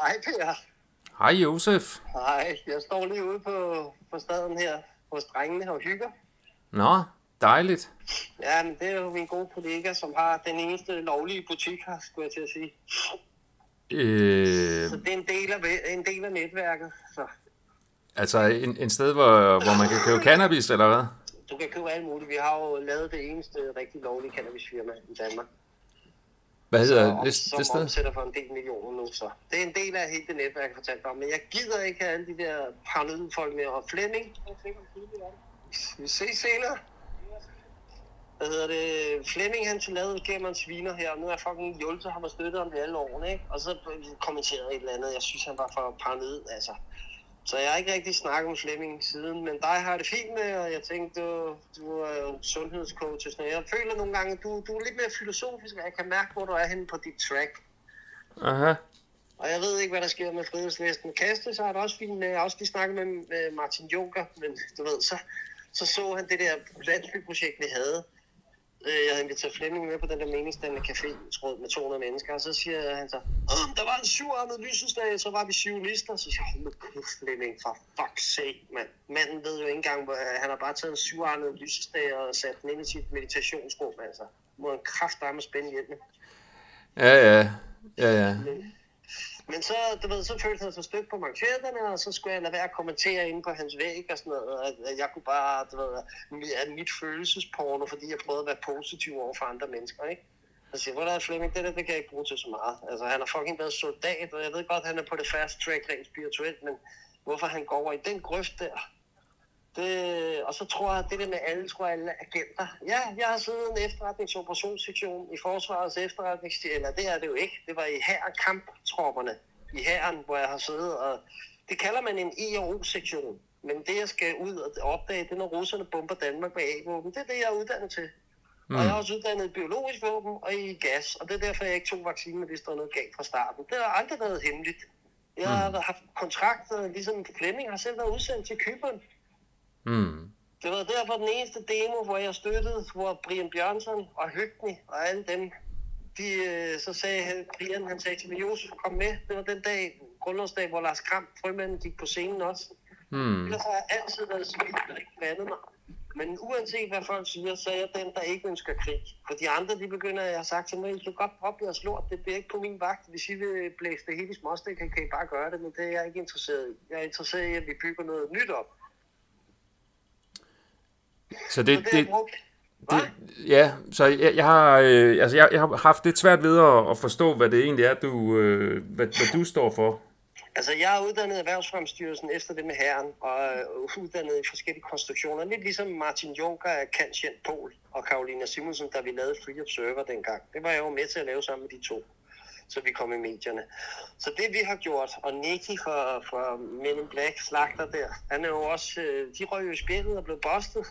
Hej Per. Hej Josef. Hej, jeg står lige ude på, på staden her hos drengene og hygger. Nå, dejligt. Ja, men det er jo min gode kollega, som har den eneste lovlige butik her, skulle jeg til at sige. Øh, Så det er en del af, en del af netværket. Så altså en, en sted, hvor, hvor man kan købe cannabis, eller hvad? du kan købe alt muligt. Vi har jo lavet det eneste rigtig lovlige cannabisfirma i Danmark. Hvad hedder Og det, som det sted? omsætter for en del millioner nu, så det er en del af hele det netværk, jeg fortalte om. Men jeg gider ikke have alle de der paranoide folk med. Og Flemming, vi ses senere. Hvad hedder det? Flemming, han lavede gennem en sviner her, og nu er jeg fucking hjulpet ham og støttet ham i alle årene, ikke? Og så kommenterede et eller andet. Jeg synes, han var for paranoid, altså. Så jeg har ikke rigtig snakket med Flemming siden, men dig har det fint med, og jeg tænkte, du, du er jo sundhedscoach og sådan. Jeg føler nogle gange, at du, du er lidt mere filosofisk, og jeg kan mærke, hvor du er henne på dit track. Aha. Og jeg ved ikke, hvad der sker med frihedslæsten kaste, så har det også fint med, jeg har også lige snakket med, med Martin Juncker, men du ved, så, så så han det der landsbyprojekt, vi havde. Øh, Jeg havde inviteret Flemming med på den der meningsdannende café med 200 mennesker, og så siger han så, Åh, der var en syvarmet lysesdag, så var vi syv lister. Så siger jeg, hold nu kæft Flemming, for fuck's sake, mand. Manden ved jo ikke engang, hvor han har bare taget en syvarmet lysesdag og sat den ind i sit meditationsrum, altså. Må en kraft med spænde hjælp. Ja, ja. Ja, ja. Men men så, du ved, så følte han sig stødt på manchetterne, og så skulle jeg lade være at kommentere inde på hans væg og sådan noget. At, at jeg kunne bare, du ved, at mit følelsesporno, fordi jeg prøvede at være positiv over for andre mennesker, ikke? Så siger jeg, der er Flemming, det der, det kan jeg ikke bruge til så meget. Altså, han har fucking været soldat, og jeg ved godt, at han er på det fast track rent spirituelt, men hvorfor han går over i den grøft der, det, og så tror jeg, det der med alle, tror jeg, alle er agenter. Ja, jeg har siddet en efterretningsoperationssektion i Forsvarets efterretningstjeneste, eller det er det jo ikke. Det var i her kamptropperne i hæren, hvor jeg har siddet, og det kalder man en ERO-sektion. Men det, jeg skal ud og opdage, det er, når russerne bomber Danmark med A-våben. Det er det, jeg er uddannet til. Mm. Og jeg er også uddannet i biologisk våben og i gas, og det er derfor, jeg ikke tog vaccinen, hvis der er noget galt fra starten. Det har aldrig været hemmeligt. Jeg har haft kontrakter, ligesom Flemming har selv været udsendt til Kyberen. Mm. Det var derfor den eneste demo, hvor jeg støttede, hvor Brian Bjørnsson og Høgni og alle dem, de, øh, så sagde han, Brian, han sagde til mig, Josef, kom med. Det var den dag, grundlovsdag, hvor Lars Kram, frømanden, gik på scenen også. Mm. Ellers har jeg altid været smidt og ikke blandet mig. Men uanset hvad folk siger, så er jeg den, der ikke ønsker krig. For de andre, de begynder, jeg har sagt til mig, I kan godt droppe jeres lort, det bliver ikke på min vagt. Hvis I vil blæse det hele i småstik, kan I bare gøre det, men det er jeg ikke interesseret i. Jeg er interesseret i, at vi bygger noget nyt op. Så det, Så det, det, det, ja, så jeg, jeg har, øh, altså jeg, jeg har haft lidt svært ved at, at forstå, hvad det egentlig er, du, øh, hvad, hvad du står for. Altså, jeg er uddannet i Erhvervsfremstyrelsen efter det med herren, og er uddannet i forskellige konstruktioner. Lidt ligesom Martin Juncker er kendt Pol og Karolina Simonsen, da vi lavede Free Observer dengang. Det var jeg jo med til at lave sammen med de to, så vi kom i medierne. Så det vi har gjort, og Nicky fra, fra Men in Black slagter der, han er jo også, øh, de røg jo i spjældet og blev bustet.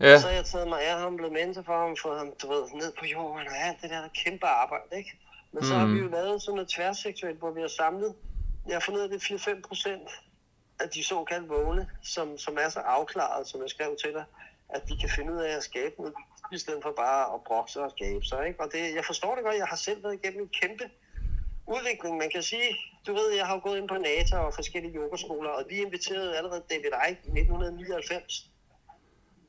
Ja, Så har jeg taget mig af ham, blevet mentor for ham, fået ham, du ved, ned på jorden og alt det der kæmpe arbejde, ikke? Men så har vi jo lavet sådan noget tværseksuelt, hvor vi har samlet, jeg har fundet ud af, det er 4-5 procent af de såkaldte vågne, som, som er så afklaret, som jeg skrev til dig, at de kan finde ud af at skabe noget, i stedet for bare at brokse og skabe sig, ikke? Og det, jeg forstår det godt, jeg har selv været igennem en kæmpe udvikling, man kan sige. Du ved, jeg har jo gået ind på NATO og forskellige yogaskoler, og vi inviterede allerede David Icke i 1999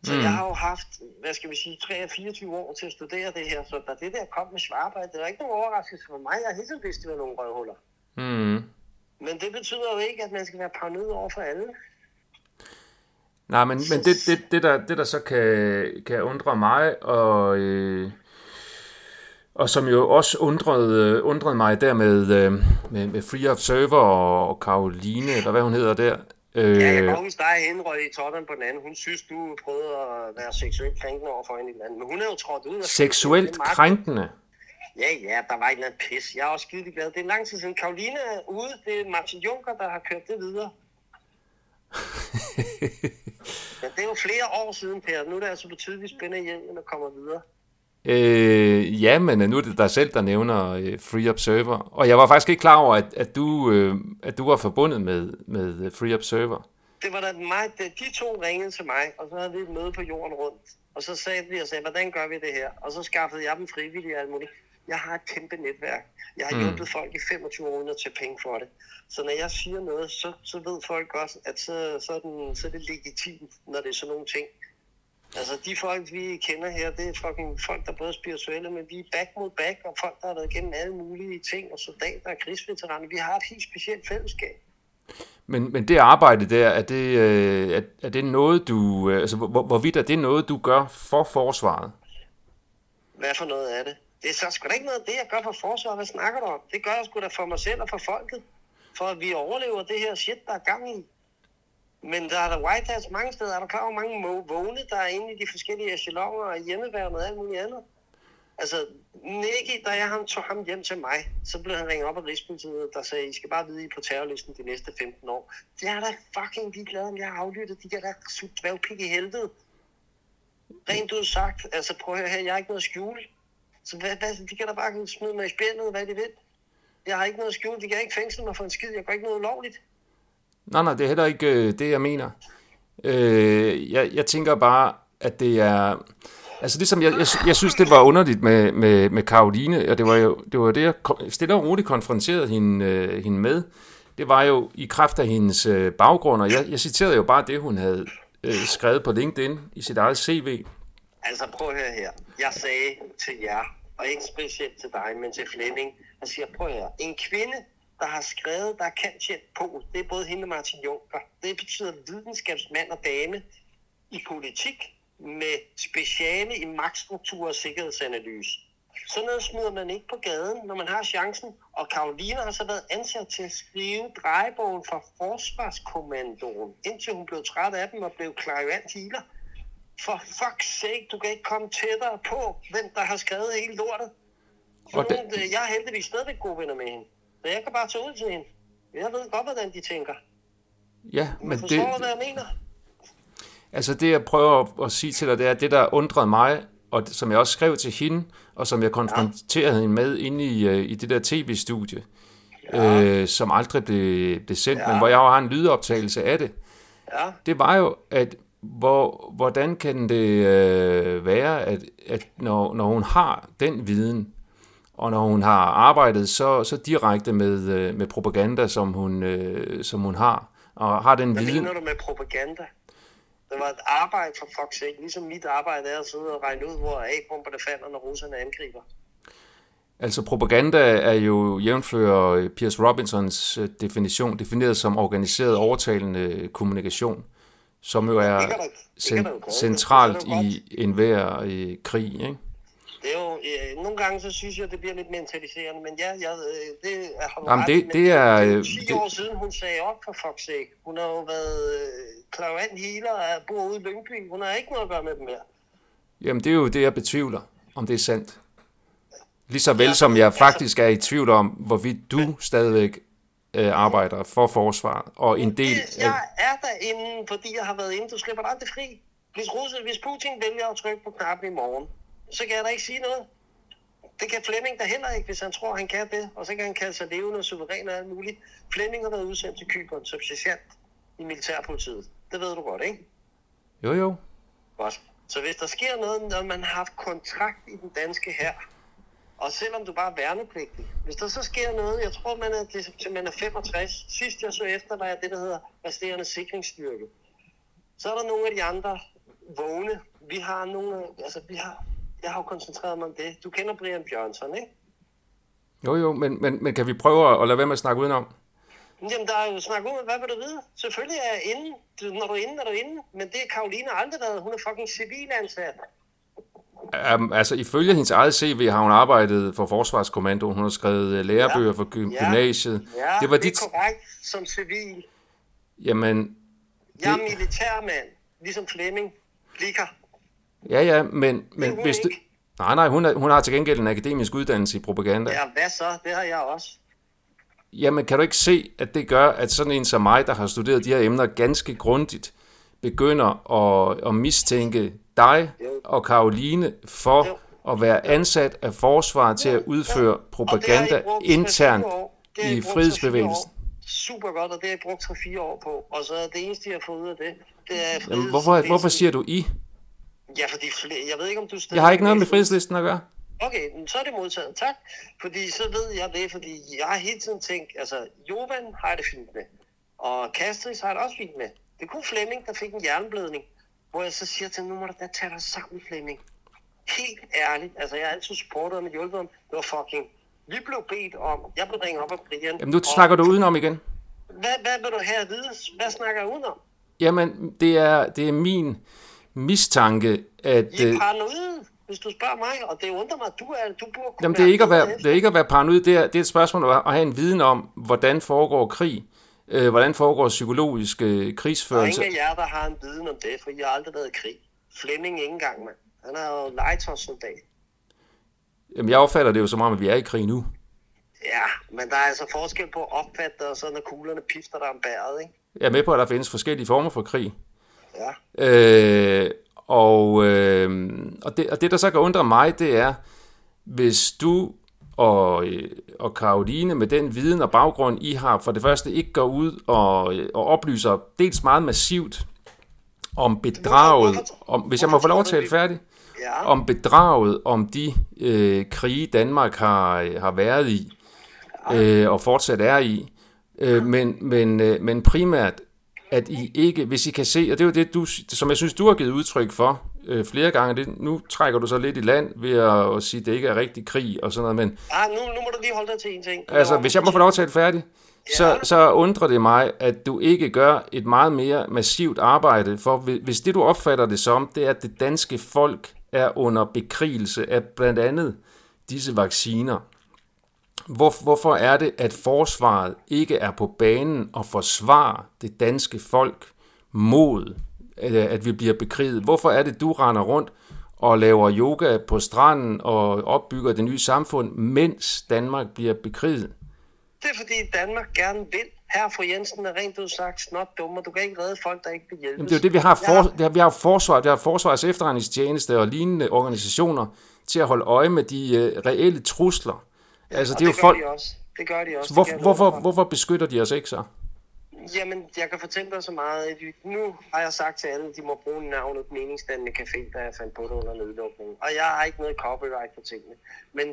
så mm. jeg har jo haft, hvad skal vi sige, 3-24 år til at studere det her, så da det der kom med Schwarberg, det var ikke nogen overraskelse for mig. Jeg har hele tiden vidst, det var nogle røvhuller. mm. Men det betyder jo ikke, at man skal være paranoid over for alle. Nej, men, men det, det, det, der, det, der så kan, kan undre mig, og, øh, og som jo også undrede, undrede mig der med, øh, med, med Free Observer og, og Karoline, eller hvad hun hedder der. Øh, Ja, jeg kan huske dig hende røg i toppen på den anden. Hun synes, du prøvede at være seksuelt krænkende over for hende i den anden. Men hun er jo trådt ud. af- seksuelt krænkende. Ja, ja, der var et eller andet pis. Jeg er også skide glad. Det er lang tid siden. Karoline er ude. Det er Martin Juncker, der har kørt det videre. Men det er jo flere år siden, Per. Nu er det altså spænder hjelmen og kommer videre. Øh, ja, men nu er det dig selv, der nævner øh, Free Observer. Og jeg var faktisk ikke klar over, at, at, du, øh, at du var forbundet med, med øh, Free Observer. Det var da mig, de to ringede til mig, og så havde vi et møde på jorden rundt. Og så sagde vi og sagde, hvordan gør vi det her? Og så skaffede jeg dem frivillige alt muligt. Jeg har et kæmpe netværk. Jeg har mm. hjulpet folk i 25 år uden at tage penge for det. Så når jeg siger noget, så, så ved folk også, at så, så, er den, så er det legitimt, når det er sådan nogle ting. Altså de folk, vi kender her, det er fucking folk, der er både spirituelle, men vi er back mod back, og folk, der har været igennem alle mulige ting, og soldater og krigsveteraner. Vi har et helt specielt fællesskab. Men, men det arbejde der, er det, øh, er, er det noget, du... Øh, altså, hvor, hvorvidt er det noget, du gør for forsvaret? Hvad for noget er det? Det er så sgu da ikke noget af det, jeg gør for forsvaret. Hvad snakker du om? Det gør jeg sgu da for mig selv og for folket. For at vi overlever det her shit, der er gang i. Men der er der White House mange steder. Er der klar, over mange vågne, der er inde i de forskellige echeloner og hjemmeværende og alt muligt andet? Altså, Nicky, da jeg ham, tog ham hjem til mig, så blev han ringet op af Rigspolitiet, der sagde, I skal bare vide, I på terrorlisten de næste 15 år. Det er da fucking ligeglad, om jeg har aflyttet. De der da suge dværgpik i helvede. Rent ud sagt, altså prøv at høre her, jeg har ikke noget at skjule. Så hvad, hvad, de kan da bare smide mig i spillet, hvad de vil. Jeg har ikke noget at skjule, de kan ikke fængsle mig for en skid, jeg gør ikke noget ulovligt. Nej, nej, det er heller ikke øh, det, jeg mener. Øh, jeg, jeg tænker bare, at det er... Altså ligesom, jeg, jeg, jeg synes, det var underligt med, med, med Karoline, og det var jo det, var det jeg stille og roligt konfronterede hende, øh, hende med. Det var jo i kraft af hendes øh, baggrund, og jeg, jeg citerede jo bare det, hun havde øh, skrevet på LinkedIn i sit eget CV. Altså prøv at høre her. Jeg sagde til jer, og ikke specielt til dig, men til Flemming, jeg siger, prøv at høre. En kvinde, der har skrevet, der kan tjent på, det er både hende og Martin Juncker. Det betyder videnskabsmand og dame i politik med speciale i magtstruktur og sikkerhedsanalyse. Sådan noget smider man ikke på gaden, når man har chancen. Og Karoline har så været ansat til at skrive drejebogen for Forsvarskommandoen, indtil hun blev træt af dem og blev klaviant healer. For fuck's sake, du kan ikke komme tættere på, hvem der har skrevet hele lortet. For det... nogen, jeg er heldigvis stadigvæk gode venner med hende. Så jeg kan bare tage ud til hende. Jeg ved godt, hvordan de tænker. Ja, men Forstår det... hvad jeg mener? Altså det, jeg prøver at sige til dig, det er, det, der undrede mig, og som jeg også skrev til hende, og som jeg konfronterede ja. hende med inde i, øh, i det der tv-studie, ja. øh, som aldrig blev, blev sendt, ja. men hvor jeg har en lydoptagelse af det. Ja. Det var jo, at hvor, hvordan kan det øh, være, at, at når, når hun har den viden, og når hun har arbejdet så, så direkte med, øh, med propaganda, som hun, øh, som hun har, og har den Hvad viden... Mener du med propaganda? Det var et arbejde for fuck's sake, ligesom mit arbejde er at sidde og regne ud, hvor A-bomberne falder, når russerne angriber. Altså propaganda er jo jævnfører Piers Robinsons øh, definition, defineret som organiseret overtalende kommunikation, som jo er cent- centralt i enhver øh, krig, ikke? Det er jo, øh, nogle gange så synes jeg, det bliver lidt mentaliserende, men ja, jeg, øh, det har Jamen, det, det er... Det 10 det, år siden, hun sagde op for fuck's sake. Hun har jo været øh, klavant healer og bor ude i Lyngby. Hun har ikke noget at gøre med dem mere. Jamen, det er jo det, jeg betvivler, om det er sandt. Ligeså vel ja, som jeg altså, faktisk er i tvivl om, hvorvidt du ja. stadigvæk øh, arbejder for forsvar og en del... Det, jeg er derinde, fordi jeg har været inde. Du slipper aldrig fri. Hvis, Rusland, hvis Putin vælger at trykke på knappen i morgen, så kan jeg da ikke sige noget. Det kan Flemming da heller ikke, hvis han tror, han kan det. Og så kan han kalde sig levende og suveræn og alt muligt. Flemming har været udsendt til Kyberen som sergeant i militærpolitiet. Det ved du godt, ikke? Jo, jo. Godt. Så hvis der sker noget, når man har haft kontrakt i den danske her, og selvom du bare er værnepligtig, hvis der så sker noget, jeg tror, man er, til man er 65, sidst jeg så efter, var jeg det, der hedder resterende sikringsstyrke. Så er der nogle af de andre vågne. Vi har nogle, altså vi har, jeg har jo koncentreret mig om det. Du kender Brian Bjørnsson, ikke? Jo, jo, men, men, men kan vi prøve at lade være med at snakke udenom? Jamen, der er jo snak om, hvad vil du vide? Selvfølgelig er jeg inde. Når du er inde, er du inde. Men det er Karoline aldrig været. Hun er fucking civilansat. Um, altså, ifølge hendes eget CV har hun arbejdet for Forsvarskommandoen. Hun har skrevet uh, lærebøger ja. for gy- ja. gymnasiet. Ja, det, var det er dit... korrekt som civil. Jamen... Jeg er det... militærmand, ligesom Flemming. Blikker. Ja, ja, men, men hvis du... Nej, nej, hun, er, hun har til gengæld en akademisk uddannelse i propaganda. Ja, hvad så? Det har jeg også. Jamen, kan du ikke se, at det gør, at sådan en som mig, der har studeret de her emner ganske grundigt, begynder at, at mistænke dig jo. og Karoline for jo. at være ansat af forsvaret til at udføre propaganda internt i frihedsbevægelsen? Super godt, og det har jeg brugt 3-4 år på. Og så det eneste, jeg har fået ud af det, det er Jamen, hvorfor, hvorfor siger du I? Ja, fordi jeg ved ikke, om du. Jeg har ikke noget med frihedslisten at gøre. Okay, så er det modtaget. Tak. Fordi så ved jeg det, fordi jeg har hele tiden tænkt, altså, Jovan har det fint med. Og Castris har det også fint med. Det kunne Flemming, der fik en hjerneblødning. Hvor jeg så siger til ham, nu må du da tage dig sammen, Flemming. Helt ærligt. Altså, jeg har altid supportet ham og hjulpet ham. Det var fucking... Vi blev bedt om... Jeg blev ringet op af Brian. Jamen, nu snakker du udenom igen. Hvad, hvad vil du have at vide? Hvad snakker jeg udenom? Jamen, det er, det er min mistanke, at... I er øh, paranoide, hvis du spørger mig. Og det undrer mig, at du, er, du burde kunne Jamen, det er ikke at være, det er ikke at være paranoid, det er, det er et spørgsmål at have en viden om, hvordan foregår krig, øh, hvordan foregår psykologisk øh, Der er krigsførelse. ingen af jer, der har en viden om det, for I har aldrig været i krig. Flemming ikke engang, mand. Han er jo legetøjssoldat. Jamen, jeg opfatter det jo som om, at vi er i krig nu. Ja, men der er altså forskel på at opfatte og så når kuglerne pifter der om bæret, ikke? Jeg er med på, at der findes forskellige former for krig. Ja. Øh, og, øh, og, det, og det, der så kan undre mig, det er, hvis du og, øh, og Karoline med den viden og baggrund, I har, for det første ikke går ud og, øh, og oplyser dels meget massivt om bedraget, om, hvis jeg må få lov at tale færdig, om bedraget, om de øh, krige Danmark har, har været i, øh, og fortsat er i, øh, men, men, øh, men primært, at I ikke, hvis I kan se, og det er jo det, du, som jeg synes, du har givet udtryk for øh, flere gange, det, nu trækker du så lidt i land ved at, at sige, at det ikke er rigtig krig og sådan noget, men Ah, nu, nu må du lige holde dig til en ting. altså, hvis jeg må få lov at tale færdig, så, Ja. så undrer det mig, at du ikke gør et meget mere massivt arbejde, for hvis- hvis det, du opfatter det som, det er, at det danske folk er under bekrigelse af blandt andet disse vacciner, hvor, hvorfor er det, at forsvaret ikke er på banen og forsvarer det danske folk mod, at, vi bliver bekriget? Hvorfor er det, du render rundt og laver yoga på stranden og opbygger det nye samfund, mens Danmark bliver bekriget? Det er fordi Danmark gerne vil. Her fru Jensen er rent ud sagt snot dum, og du kan ikke redde folk, der ikke vil hjælpes. Jamen, det er jo det, vi har, Ja. for, det har, vi har forsvar, vi har forsvarets efterretningstjeneste og lignende organisationer til at holde øje med de uh, reelle trusler. Altså, Og det er jo gør folk... de også. Det gør de også. Hvor, det jeg love hvorfor, for. hvorfor beskytter de os ikke så? Jamen, jeg kan fortælle dig så meget. at Nu har jeg sagt til alle, at de må bruge navnet meningsdannende café, da jeg fandt på det under nedlukningen. Og jeg har ikke noget copyright på tingene. Men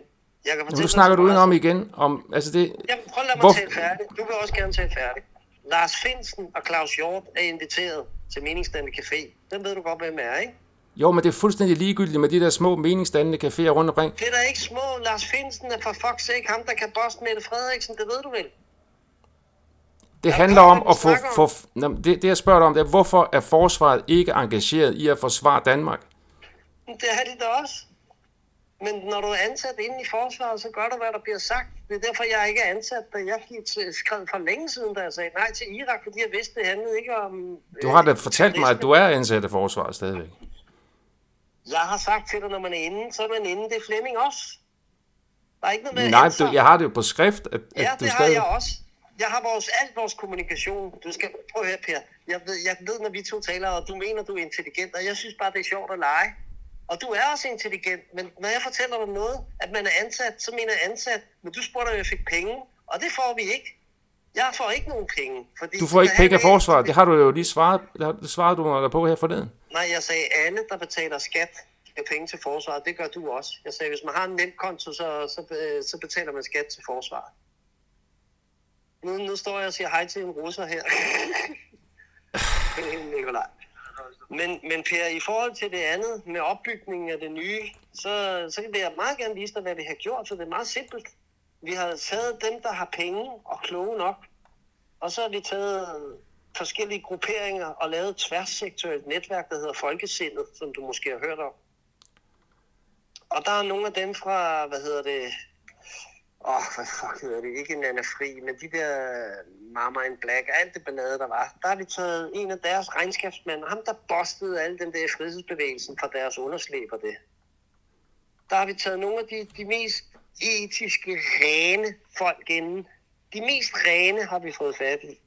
jeg kan fortælle nu snakker dig du så udenom igen om... Altså, det, Jamen, prøv at lade mig Hvor- tale færdig. Du vil også gerne tale færdig. Lars Finsen og Claus Hjort er inviteret til Meningsdannende Café. Den ved du godt, hvem er, ikke? Jo, men det er fuldstændig ligegyldigt med de der små meningsdannende caféer rundt omkring. Det er da ikke små. Lars Finsen er for fuck's sake ham, der kan boste Mette Frederiksen. Det ved du vel? Det handler om at få... få det, det, jeg spørger dig om, det er, hvorfor er forsvaret ikke engageret i at forsvare Danmark? Det er de da også. Men når du er ansat inde i forsvaret, så gør du, hvad der bliver sagt. Det er derfor, jeg ikke er ansat, da jeg fik skrevet for længe siden, da jeg sagde nej til Irak, fordi jeg vidste, det handlede ikke om... Du øh, har da fortalt mig, at du er ansat af forsvaret stadigvæk. Jeg har sagt til dig, når man er inde, så er man inde. Det er Flemming også. Der er ikke noget med Nej, du, jeg har det jo på skrift, at, at Ja, du det har stadig... jeg også. Jeg har vores, alt vores kommunikation. Du skal prøve at høre, Per. Jeg ved, jeg ved, når vi to taler, og du mener, du er intelligent, og jeg synes bare, det er sjovt at lege. Og du er også intelligent, men når jeg fortæller dig noget, at man er ansat, så mener jeg ansat. Men du spurgte, om jeg fik penge, og det får vi ikke. Jeg får ikke nogen penge. Fordi Du får ikke penge af forsvaret. Det har du jo lige svaret, har- det svarede du mig på her forleden. Nej, jeg sagde, alle, der betaler skat, giver penge til forsvaret. Det gør du også. Jeg sagde, hvis man har en nemkonto, så, så, øh, så betaler man skat til forsvaret. Nu, nu står jeg og siger hej til en russer her. Øh, Nikolaj. Men, men Per, i forhold til det andet med opbygningen af det nye, så, så vil jeg meget gerne vise dig, hvad vi har gjort, for det er meget simpelt. Vi har taget dem, der har penge og kloge nok, og så har vi taget forskellige grupperinger og lavet et tværsektorielt netværk, der hedder Folkesindet, som du måske har hørt om. Og der er nogle af dem fra, hvad hedder det, åh, oh, hvad fuck hedder det, ikke Nana Fri, men de der Mama in Black, alt det ballade, der var. Der har de taget en af deres regnskabsmænd, ham der bostede alle den der frihedsbevægelsen fra deres underslæber det. Der har vi taget nogle af de, de mest etiske, rene folk inden. De mest rene har vi fået fat i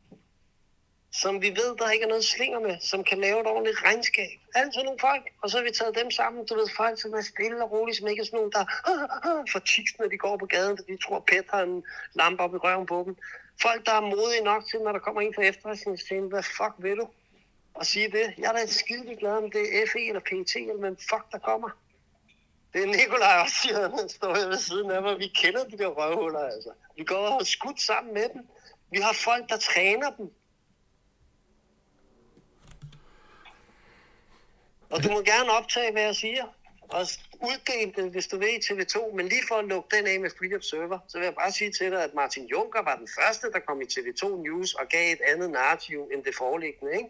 som vi ved, der ikke er noget slinger med, som kan lave et ordentligt regnskab. Altid nogle folk, og så har vi taget dem sammen. Du ved, folk, som er stille og rolige, som ikke er sådan nogen, der ah, ah, ah, får tiks, når de går på gaden, fordi de tror, at Pet har en lampe op i røven på dem. Folk, der er modige nok til, når der kommer en fra efterretningstjenesten, hvad fuck vil du? Og sige det. Jeg er da skidelig glad, om det er FE eller PT, eller hvem fuck der kommer. Det er Nikolaj også siger, han står her ved siden af mig. Vi kender de der røvhuller, altså. Vi går og har skudt sammen med dem. Vi har folk, der træner dem. Og du må gerne optage, hvad jeg siger. Og uddele det, hvis du vil, i TV2. Men lige for at lukke den af med Free Observer, så vil jeg bare sige til dig, at Martin Juncker var den første, der kom i TV2 News og gav et andet narrativ end det foreliggende, ikke?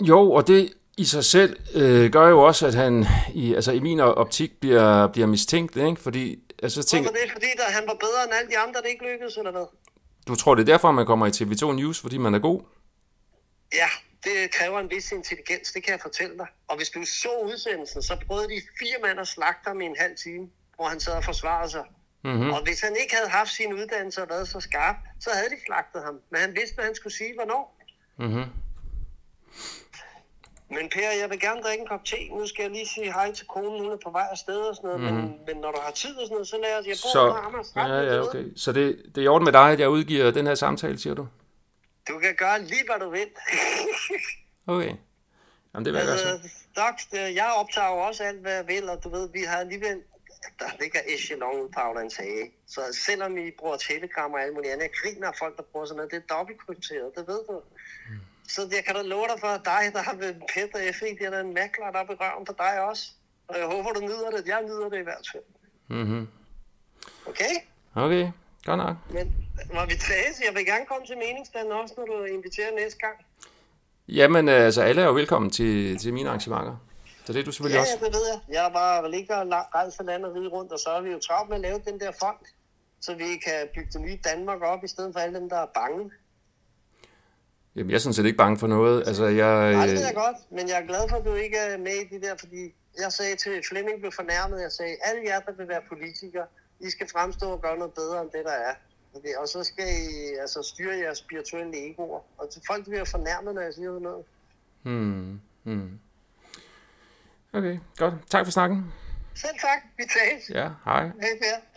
Jo, og det i sig selv øh, gør jo også, at han i, altså i min optik bliver, bliver mistænkt, ikke? Fordi, altså, tænker, Hvorfor det? Fordi der, han var bedre end alle de andre, der ikke lykkedes, eller hvad? Du tror, det er derfor, man kommer i TV2 News, fordi man er god? Ja, det kræver en vis intelligens, det kan jeg fortælle dig. Og hvis du så udsendelsen, så prøvede de fire mand at slagte ham i en halv time, hvor han sad og forsvarede sig. Mm-hmm. Og hvis han ikke havde haft sin uddannelse og været så skarp, så havde de slagtet ham. Men han vidste, hvad han skulle sige, hvornår. Mm-hmm. Men Per, jeg vil gerne drikke en kop te. Nu skal jeg lige sige hej til konen. Hun er på vej afsted og sådan noget. Mm. Men, mhm. men når du har tid og sådan noget, så lader jeg... Jeg bor så, på Amager Ja, ja, okay. Så det, det er i orden med dig, at jeg udgiver den her samtale, siger du? Du kan gøre lige, hvad du vil. okay. Jamen, det vil jeg altså, godt. jeg optager jo også alt, hvad jeg vil, og du ved, vi har alligevel der ligger echelon Paula sagde. Så selvom I bruger telegram og alt muligt andet, jeg griner folk, der bruger sådan noget, det er dobbeltkrypteret, det ved du. Mm. Så jeg kan da love dig for, at dig, der har været pæt og FE, det er der en makler, der er i røven på dig også. Og jeg håber, du nyder det. Jeg nyder det i hvert fald. Mm-hmm. Okay? Okay, godt nok. Men må vi træse? Jeg vil gerne komme til meningsstanden også, når du inviterer næste gang. Jamen, altså alle er jo velkommen til, til mine arrangementer. Så det er du selvfølgelig ja, også. Ja, det ved jeg. Jeg bare ligger og rejser landet rige rundt, og så er vi jo travlt med at lave den der fond, så vi kan bygge det nye Danmark op, i stedet for alle dem, der er bange. Jamen, jeg er sådan set ikke bange for noget. Altså, jeg... Nej, det er godt, men jeg er glad for, at du ikke er med i de der, fordi jeg sagde til Flemming blev fornærmet, jeg sagde, alle jer, der vil være politikere, I skal fremstå og gøre noget bedre end det, der er. Og så skal I altså, styre jeres spirituelle egoer. Og folk bliver fornærmet, når jeg siger noget. Hmm. Hmm. Okay, godt. Tak for snakken. Selv tak. Vi tages. Ja, hej. Hej, Per.